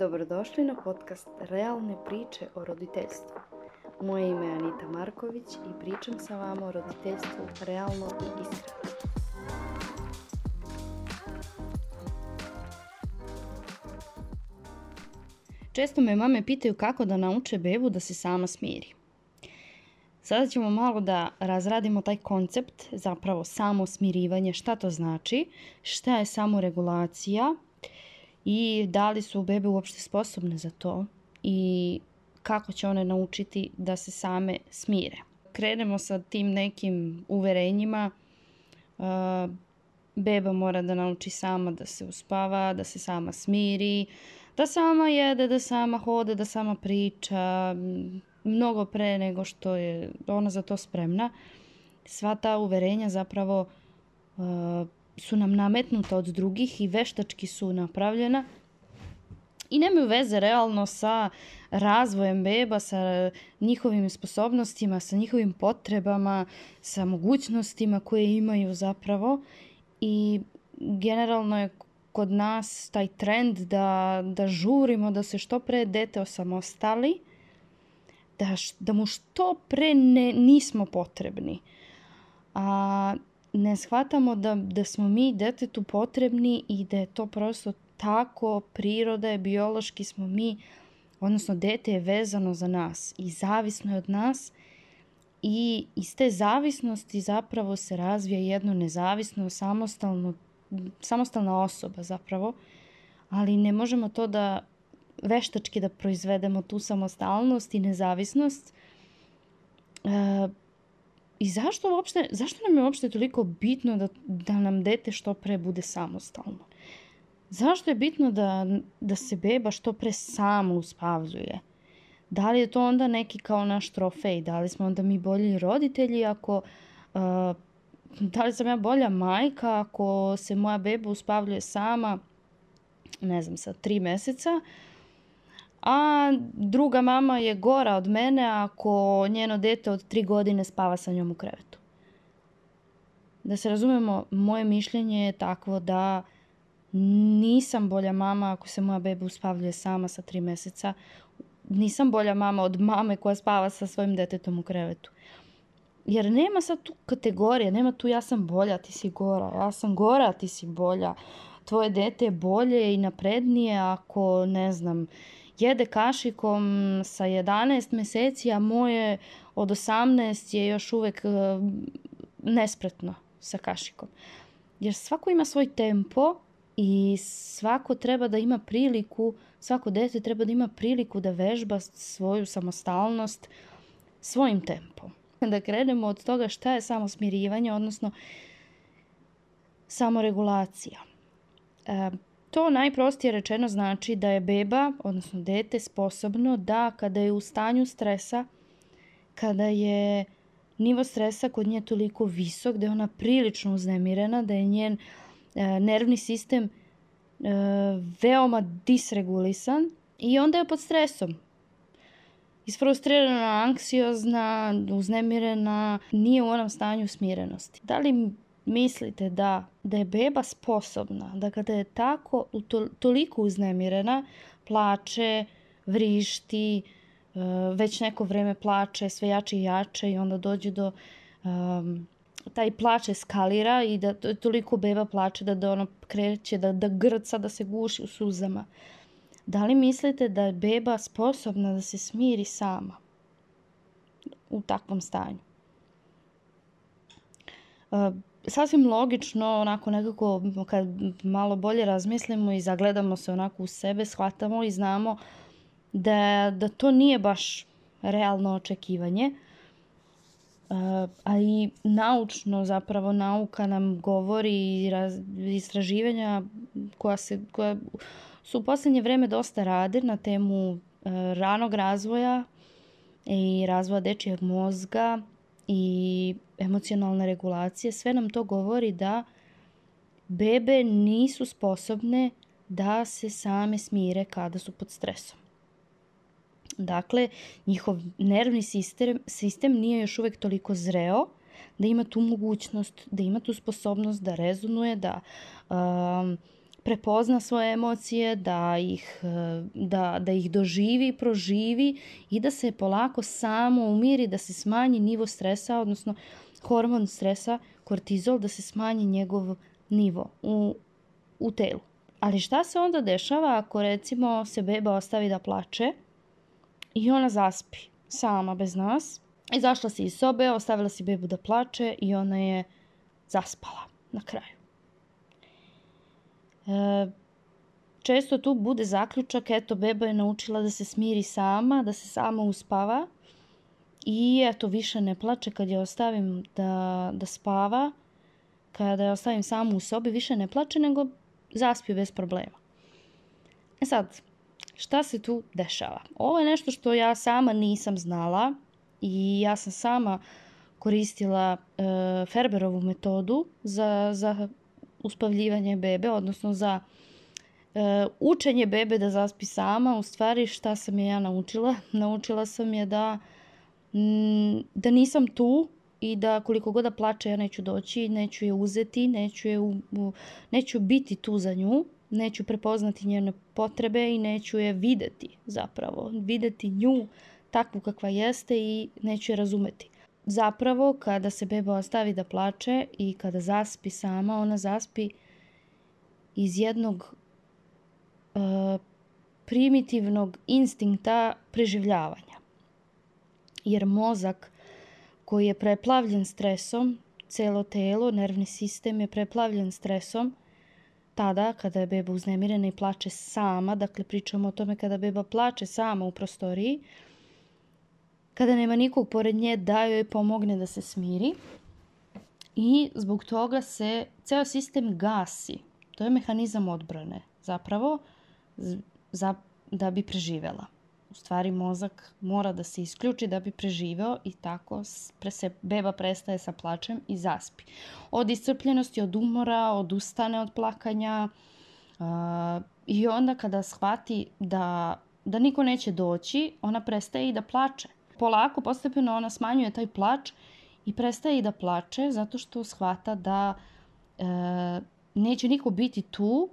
Dobrodošli na podcast Realne priče o roditeljstvu. Moje ime je Anita Marković i pričam sa vama o roditeljstvu realno i iskreno. Često me mame pitaju kako da nauče bebu da se sama smiri. Sada ćemo malo da razradimo taj koncept, zapravo samo smirivanje, šta to znači, šta je samoregulacija i da li su bebe uopšte sposobne za to i kako će one naučiti da se same smire. Krenemo sa tim nekim uverenjima. Uh, beba mora da nauči sama da se uspava, da se sama smiri, da sama jede, da sama hode, da sama priča, mnogo pre nego što je ona za to spremna. Sva ta uverenja zapravo uh, su nam nametnuta od drugih i veštački su napravljena i nemaju veze realno sa razvojem beba, sa njihovim sposobnostima, sa njihovim potrebama, sa mogućnostima koje imaju zapravo i generalno je kod nas taj trend da, da žurimo da se što pre dete osamostali, da, da mu što pre ne, nismo potrebni. A ne shvatamo da, da smo mi detetu potrebni i da je to prosto tako, priroda je, biološki smo mi, odnosno dete je vezano za nas i zavisno je od nas i iz te zavisnosti zapravo se razvija jedno nezavisno, samostalno, samostalna osoba zapravo, ali ne možemo to da veštački da proizvedemo tu samostalnost i nezavisnost. E, I zašto, uopšte, zašto nam je uopšte toliko bitno da, da nam dete što pre bude samostalno? Zašto je bitno da, da se beba što pre samo uspavljuje? Da li je to onda neki kao naš trofej? Da li smo onda mi bolji roditelji ako... Uh, da li sam ja bolja majka ako se moja beba uspavljuje sama, ne znam, sa tri meseca, a druga mama je gora od mene ako njeno dete od tri godine spava sa njom u krevetu. Da se razumemo, moje mišljenje je takvo da nisam bolja mama ako se moja beba uspavljuje sama sa tri meseca. Nisam bolja mama od mame koja spava sa svojim detetom u krevetu. Jer nema sad tu kategorije, nema tu ja sam bolja, ti si gora, ja sam gora, ti si bolja. Tvoje dete je bolje i naprednije ako, ne znam, jede kašikom sa 11 meseci, a moje od 18 je još uvek uh, nespretno sa kašikom. Jer svako ima svoj tempo i svako treba da ima priliku, svako dete treba da ima priliku da vežba svoju samostalnost svojim tempom. Da krenemo od toga šta je samo smirivanje, odnosno samoregulacija. E, To najprostije rečeno znači da je beba, odnosno dete, sposobno da kada je u stanju stresa, kada je nivo stresa kod nje toliko visok, da je ona prilično uznemirena, da je njen e, nervni sistem e, veoma disregulisan i onda je pod stresom. Isfrustrirana, anksiozna, uznemirena, nije u onom stanju smirenosti. Da li mislite da, da je beba sposobna, da kada je tako to, toliko uznemirena, plače, vrišti, uh, već neko vreme plače, sve jače i jače i onda dođe do um, taj plač eskalira i da toliko beba plače da, da ono kreće, da, da grca, da se guši u suzama. Da li mislite da je beba sposobna da se smiri sama u takvom stanju? Sasvim logično, onako nekako kad malo bolje razmislimo i zagledamo se onako u sebe, shvatamo i znamo da, da to nije baš realno očekivanje. Uh, a i naučno zapravo nauka nam govori i raz, istraživanja koja, se, koja su u poslednje vreme dosta rade na temu uh, ranog razvoja i razvoja dečijeg mozga i emocionalne regulacije, sve nam to govori da bebe nisu sposobne da se same smire kada su pod stresom. Dakle, njihov nervni sistem, sistem nije još uvek toliko zreo da ima tu mogućnost, da ima tu sposobnost da rezonuje, da um, prepozna svoje emocije, da ih, e, da, da ih doživi, proživi i da se polako samo umiri, da se smanji nivo stresa, odnosno hormon stresa, kortizol, da se smanji njegov nivo u, u telu. Ali šta se onda dešava ako recimo se beba ostavi da plače i ona zaspi sama bez nas? Izašla si iz sobe, ostavila si bebu da plače i ona je zaspala na kraju. Često tu bude zaključak, eto, beba je naučila da se smiri sama, da se sama uspava i eto, više ne plače kad je ostavim da, da spava, kada je ostavim samu u sobi, više ne plače, nego zaspi bez problema. E sad, šta se tu dešava? Ovo je nešto što ja sama nisam znala i ja sam sama koristila e, Ferberovu metodu za, za uspavljivanje bebe, odnosno za e, učenje bebe da zaspi sama. U stvari šta sam je ja naučila? Naučila sam je da, m, da nisam tu i da koliko god da plače ja neću doći, neću je uzeti, neću, je u, u, neću biti tu za nju, neću prepoznati njene potrebe i neću je videti zapravo, videti nju takvu kakva jeste i neću je razumeti. Zapravo, kada se beba ostavi da plače i kada zaspi sama, ona zaspi iz jednog uh, primitivnog instinkta preživljavanja. Jer mozak koji je preplavljen stresom, celo telo, nervni sistem je preplavljen stresom, tada kada je beba uznemirena i plače sama, dakle pričamo o tome kada beba plače sama u prostoriji, kada nema nikog pored nje da joj pomogne da se smiri i zbog toga se ceo sistem gasi. To je mehanizam odbrane zapravo za, da bi preživela. U stvari mozak mora da se isključi da bi preživeo i tako se beba prestaje sa plačem i zaspi. Od iscrpljenosti, od umora, odustane od plakanja uh, i onda kada shvati da, da niko neće doći, ona prestaje i da plače polako, postepeno ona smanjuje taj plač i prestaje i da plače zato što shvata da e, neće niko biti tu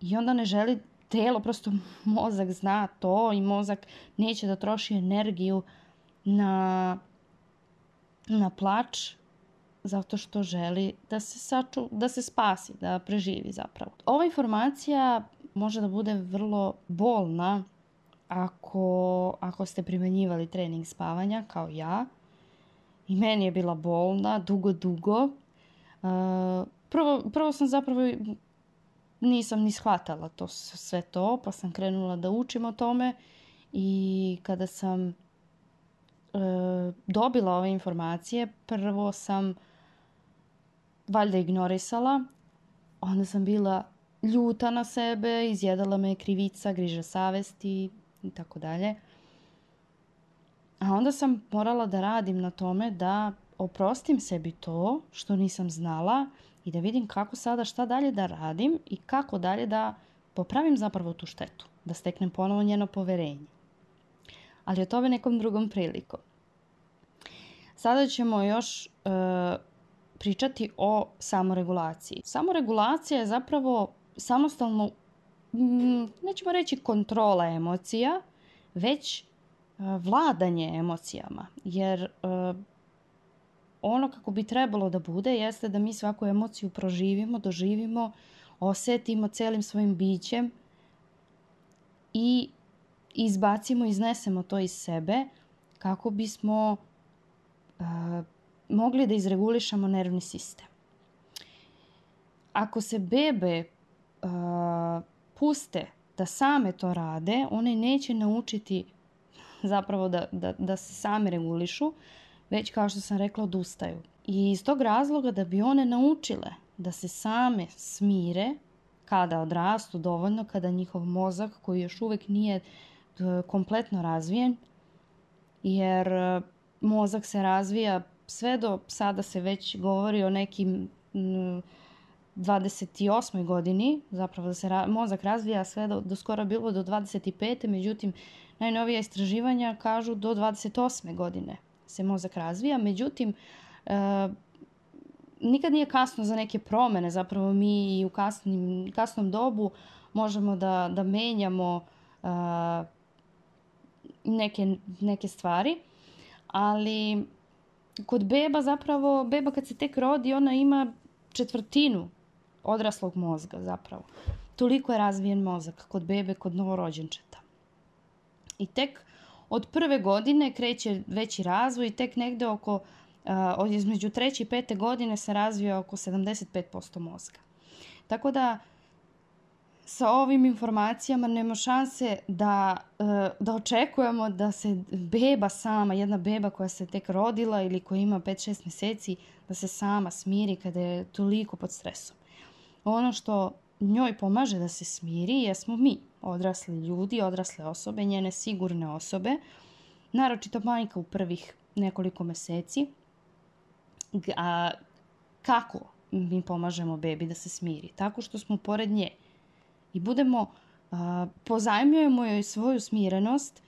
i onda ne želi telo, prosto mozak zna to i mozak neće da troši energiju na, na plač zato što želi da se, saču, da se spasi, da preživi zapravo. Ova informacija može da bude vrlo bolna ako, ako ste primenjivali trening spavanja kao ja i meni je bila bolna dugo, dugo. Uh, prvo, prvo sam zapravo nisam ni shvatala to, sve to, pa sam krenula da učim o tome i kada sam uh, dobila ove informacije, prvo sam valjda ignorisala, onda sam bila ljuta na sebe, izjedala me krivica, griža savesti, i tako dalje. A onda sam morala da radim na tome da oprostim sebi to što nisam znala i da vidim kako sada šta dalje da radim i kako dalje da popravim zapravo tu štetu, da steknem ponovo njeno poverenje. Ali o tome nekom drugom prilikom. Sada ćemo još e, pričati o samoregulaciji. Samoregulacija je zapravo samostalno nećemo reći kontrola emocija, već e, vladanje emocijama. Jer e, ono kako bi trebalo da bude jeste da mi svaku emociju proživimo, doživimo, osetimo celim svojim bićem i izbacimo, iznesemo to iz sebe kako bismo uh, mogli da izregulišamo nervni sistem. Ako se bebe puste da same to rade, one neće naučiti zapravo da, da, da se same regulišu, već kao što sam rekla odustaju. I iz tog razloga da bi one naučile da se same smire kada odrastu dovoljno, kada njihov mozak koji još uvek nije e, kompletno razvijen, jer e, mozak se razvija sve do sada se već govori o nekim 28. godini, zapravo da se ra mozak razvija sve do, do skoro bilo do 25. Međutim, najnovija istraživanja kažu do 28. godine se mozak razvija. Međutim, e, nikad nije kasno za neke promene, zapravo mi u kasnim, kasnom dobu možemo da, da menjamo uh, neke, neke stvari, ali kod beba zapravo, beba kad se tek rodi, ona ima četvrtinu odraslog mozga zapravo. Toliko je razvijen mozak kod bebe, kod novorođenčeta. I tek od prve godine kreće veći razvoj i tek negde oko uh, između treće i pete godine se razvija oko 75% mozga. Tako da sa ovim informacijama nema šanse da, da očekujemo da se beba sama, jedna beba koja se tek rodila ili koja ima 5-6 meseci, da se sama smiri kada je toliko pod stresom. Ono što njoj pomaže da se smiri jesmo mi, odrasli ljudi, odrasle osobe, njene sigurne osobe, naročito majka u prvih nekoliko meseci. A kako mi pomažemo bebi da se smiri? Tako što smo pored nje i budemo, a, pozajmljujemo joj svoju smirenost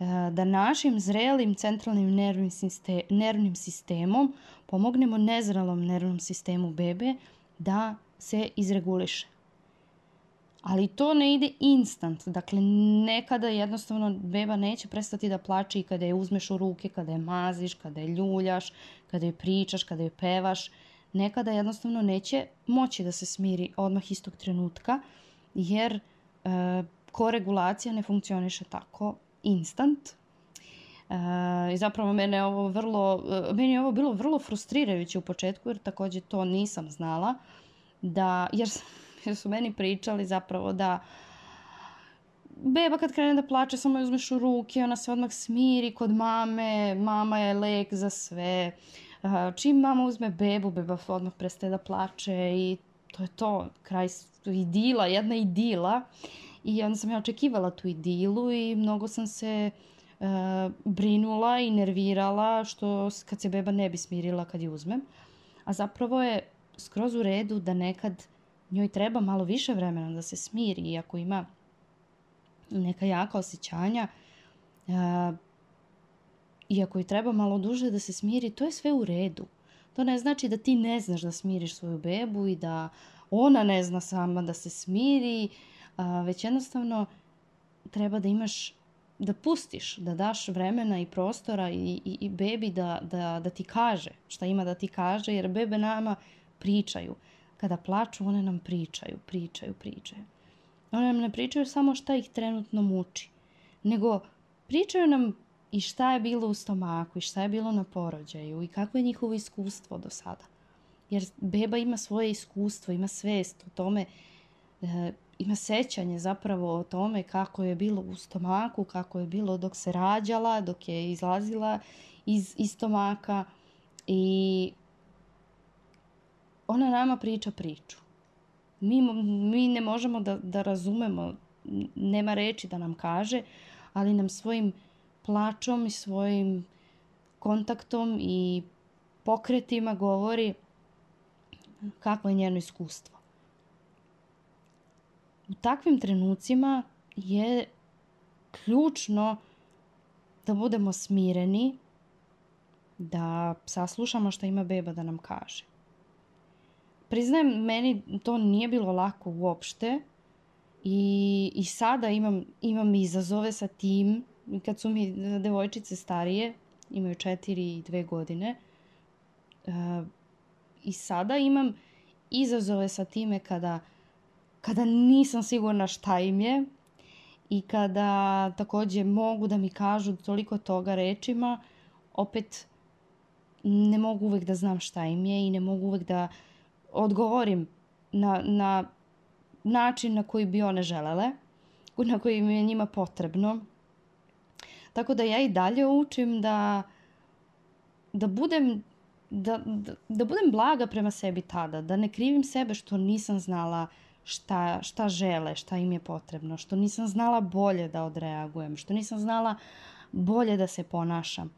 a, da našim zrelim centralnim nervnim, sistem, nervnim sistemom pomognemo nezrelom nervnom sistemu bebe da se izreguliše. Ali to ne ide instant. Dakle, nekada jednostavno beba neće prestati da plače i kada je uzmeš u ruke, kada je maziš, kada je ljuljaš, kada je pričaš, kada je pevaš. Nekada jednostavno neće moći da se smiri odmah istog trenutka, jer e, koregulacija ne funkcioniše tako instant. E, I zapravo mene ovo vrlo, e, meni je ovo bilo vrlo frustrirajuće u početku, jer takođe to nisam znala. Da, jer jer su meni pričali zapravo da beba kad krene da plače samo je uzmeš u ruke, ona se odmah smiri kod mame, mama je lek za sve. Čim mama uzme bebu, beba odmah prestaje da plače i to je to, kraj idila, jedna idila. I onda sam ja očekivala tu idilu i mnogo sam se uh, brinula i nervirala što kad se beba ne bi smirila kad je uzmem. A zapravo je skroz u redu da nekad njoj treba malo više vremena da se smiri, iako ima neka jaka osjećanja, uh, iako joj treba malo duže da se smiri, to je sve u redu. To ne znači da ti ne znaš da smiriš svoju bebu i da ona ne zna sama da se smiri, već jednostavno treba da imaš da pustiš, da daš vremena i prostora i, i, i bebi da, da, da ti kaže šta ima da ti kaže, jer bebe nama pričaju kada plaču, one nam pričaju, pričaju, pričaju. One nam ne pričaju samo šta ih trenutno muči, nego pričaju nam i šta je bilo u stomaku i šta je bilo na porođaju i kakvo je njihovo iskustvo do sada. Jer beba ima svoje iskustvo, ima svest o tome, e, ima sećanje zapravo o tome kako je bilo u stomaku, kako je bilo dok se rađala, dok je izlazila iz, iz stomaka i ona nama priča priču. Mi, mi ne možemo da, da razumemo, nema reči da nam kaže, ali nam svojim plačom i svojim kontaktom i pokretima govori kakvo je njeno iskustvo. U takvim trenucima je ključno da budemo smireni, da saslušamo šta ima beba da nam kaže priznajem, meni to nije bilo lako uopšte i, i sada imam, imam izazove sa tim, kad su mi devojčice starije, imaju četiri i dve godine, uh, i sada imam izazove sa time kada, kada nisam sigurna šta im je i kada takođe mogu da mi kažu toliko toga rečima, opet ne mogu uvek da znam šta im je i ne mogu uvek da uh, odgovorim na, na način na koji bi one želele, na koji mi je njima potrebno. Tako da ja i dalje učim da, da budem da, da, da budem blaga prema sebi tada, da ne krivim sebe što nisam znala šta, šta žele, šta im je potrebno, što nisam znala bolje da odreagujem, što nisam znala bolje da se ponašam.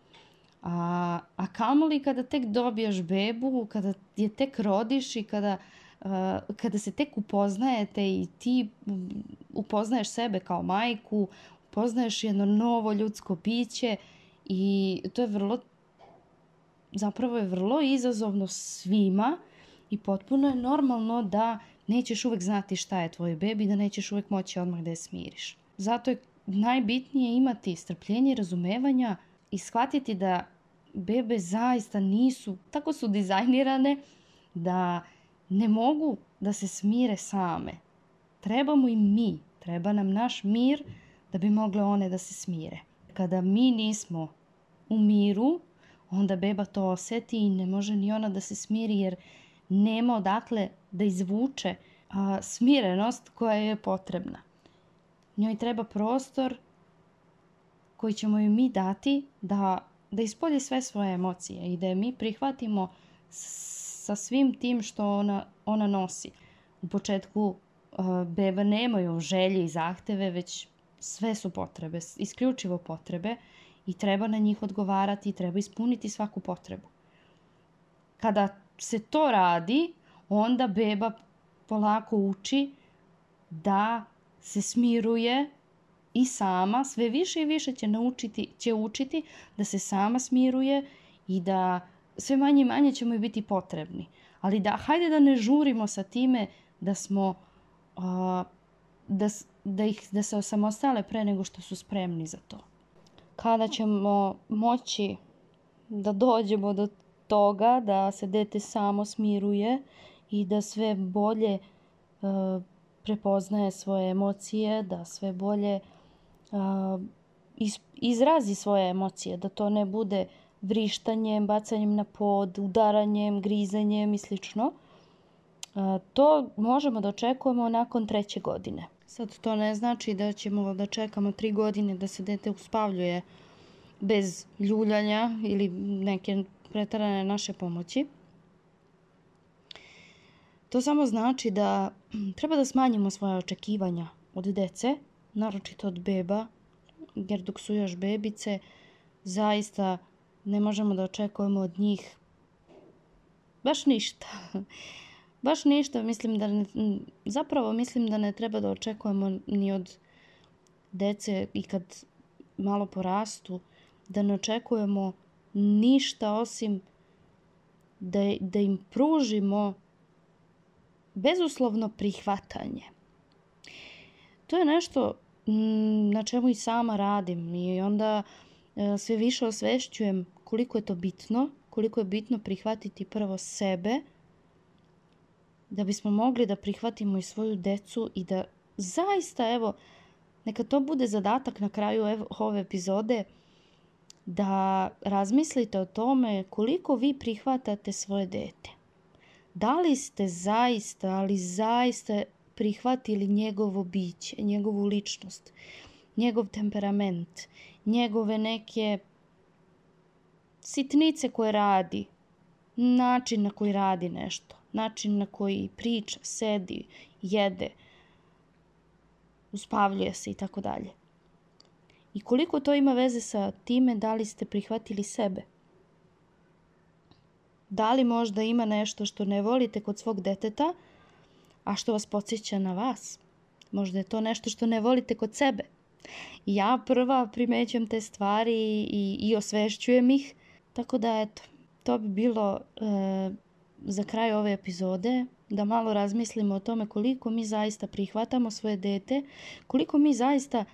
A, a kamoli kada tek dobijaš bebu, kada je tek rodiš i kada, uh, kada se tek upoznajete i ti upoznaješ sebe kao majku, upoznaješ jedno novo ljudsko biće i to je vrlo zapravo je vrlo izazovno svima i potpuno je normalno da nećeš uvek znati šta je tvoj bebi, da nećeš uvek moći odmah da je smiriš. Zato je najbitnije imati strpljenje i razumevanja i shvatiti da bebe zaista nisu, tako su dizajnirane da ne mogu da se smire same. Trebamo i mi, treba nam naš mir da bi mogle one da se smire. Kada mi nismo u miru, onda beba to oseti i ne može ni ona da se smiri jer nema odakle da izvuče a, smirenost koja je potrebna. Njoj treba prostor koji ćemo joj mi dati da, da ispolji sve svoje emocije i da je mi prihvatimo sa svim tim što ona, ona nosi. U početku uh, beba nemaju želje i zahteve, već sve su potrebe, isključivo potrebe i treba na njih odgovarati i treba ispuniti svaku potrebu. Kada se to radi, onda beba polako uči da se smiruje i sama, sve više i više će naučiti, će učiti da se sama smiruje i da sve manje i manje ćemo i biti potrebni. Ali da, hajde da ne žurimo sa time da smo, uh, da, da, ih, da se osamostale pre nego što su spremni za to. Kada ćemo moći da dođemo do toga da se dete samo smiruje i da sve bolje uh, prepoznaje svoje emocije, da sve bolje izrazi svoje emocije, da to ne bude vrištanjem, bacanjem na pod, udaranjem, grizanjem i slično. To možemo da očekujemo nakon treće godine. Sad to ne znači da ćemo da čekamo tri godine da se dete uspavljuje bez ljuljanja ili neke pretarane naše pomoći. To samo znači da treba da smanjimo svoje očekivanja od dece, naročito od beba, jer dok su još bebice, zaista ne možemo da očekujemo od njih baš ništa. baš ništa, mislim da ne, zapravo mislim da ne treba da očekujemo ni od dece i kad malo porastu, da ne očekujemo ništa osim da, da im pružimo bezuslovno prihvatanje. To je nešto na čemu i sama radim i onda e, sve više osvešćujem koliko je to bitno, koliko je bitno prihvatiti prvo sebe, da bismo mogli da prihvatimo i svoju decu i da zaista, evo, neka to bude zadatak na kraju ove epizode, da razmislite o tome koliko vi prihvatate svoje dete. Da li ste zaista, ali zaista prihvatili njegovo biće, njegovu ličnost, njegov temperament, njegove neke sitnice koje radi, način na koji radi nešto, način na koji priča, sedi, jede, uspavljuje se i tako dalje. I koliko to ima veze sa time da li ste prihvatili sebe? Da li možda ima nešto što ne volite kod svog deteta, a što vas podsjeća na vas? Možda je to nešto što ne volite kod sebe. Ja prva primećujem te stvari i, i osvešćujem ih, Tako da eto, to bi bilo e, za kraj ove epizode da malo razmislimo o tome koliko mi zaista prihvatamo svoje dete, koliko mi zaista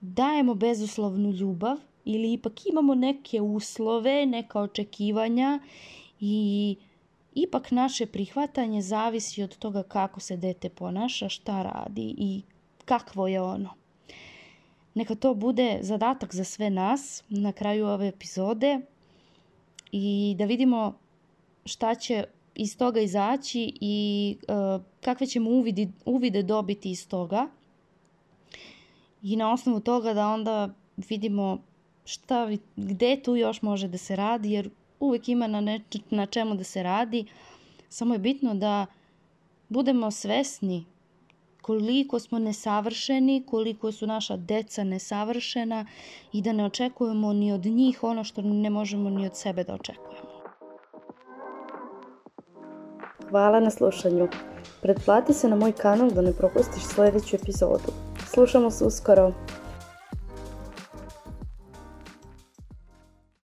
dajemo bezuslovnu ljubav ili ipak imamo neke uslove, neka očekivanja i ipak naše prihvatanje zavisi od toga kako se dete ponaša, šta radi i kakvo je ono. Neka to bude zadatak za sve nas na kraju ove epizode i da vidimo šta će iz toga izaći i uh, kakve ćemo uvidi, uvide dobiti iz toga. I na osnovu toga da onda vidimo šta, gde tu još može da se radi, jer uvek ima na, ne, na čemu da se radi. Samo je bitno da budemo svesni koliko smo nesavršeni, koliko su naša deca nesavršena i da ne očekujemo ni od njih ono što ne možemo ni od sebe da očekujemo. Hvala na slušanju. Pretplati se na moj kanal da ne propustiš sledeću epizodu. Slušamo se uskoro.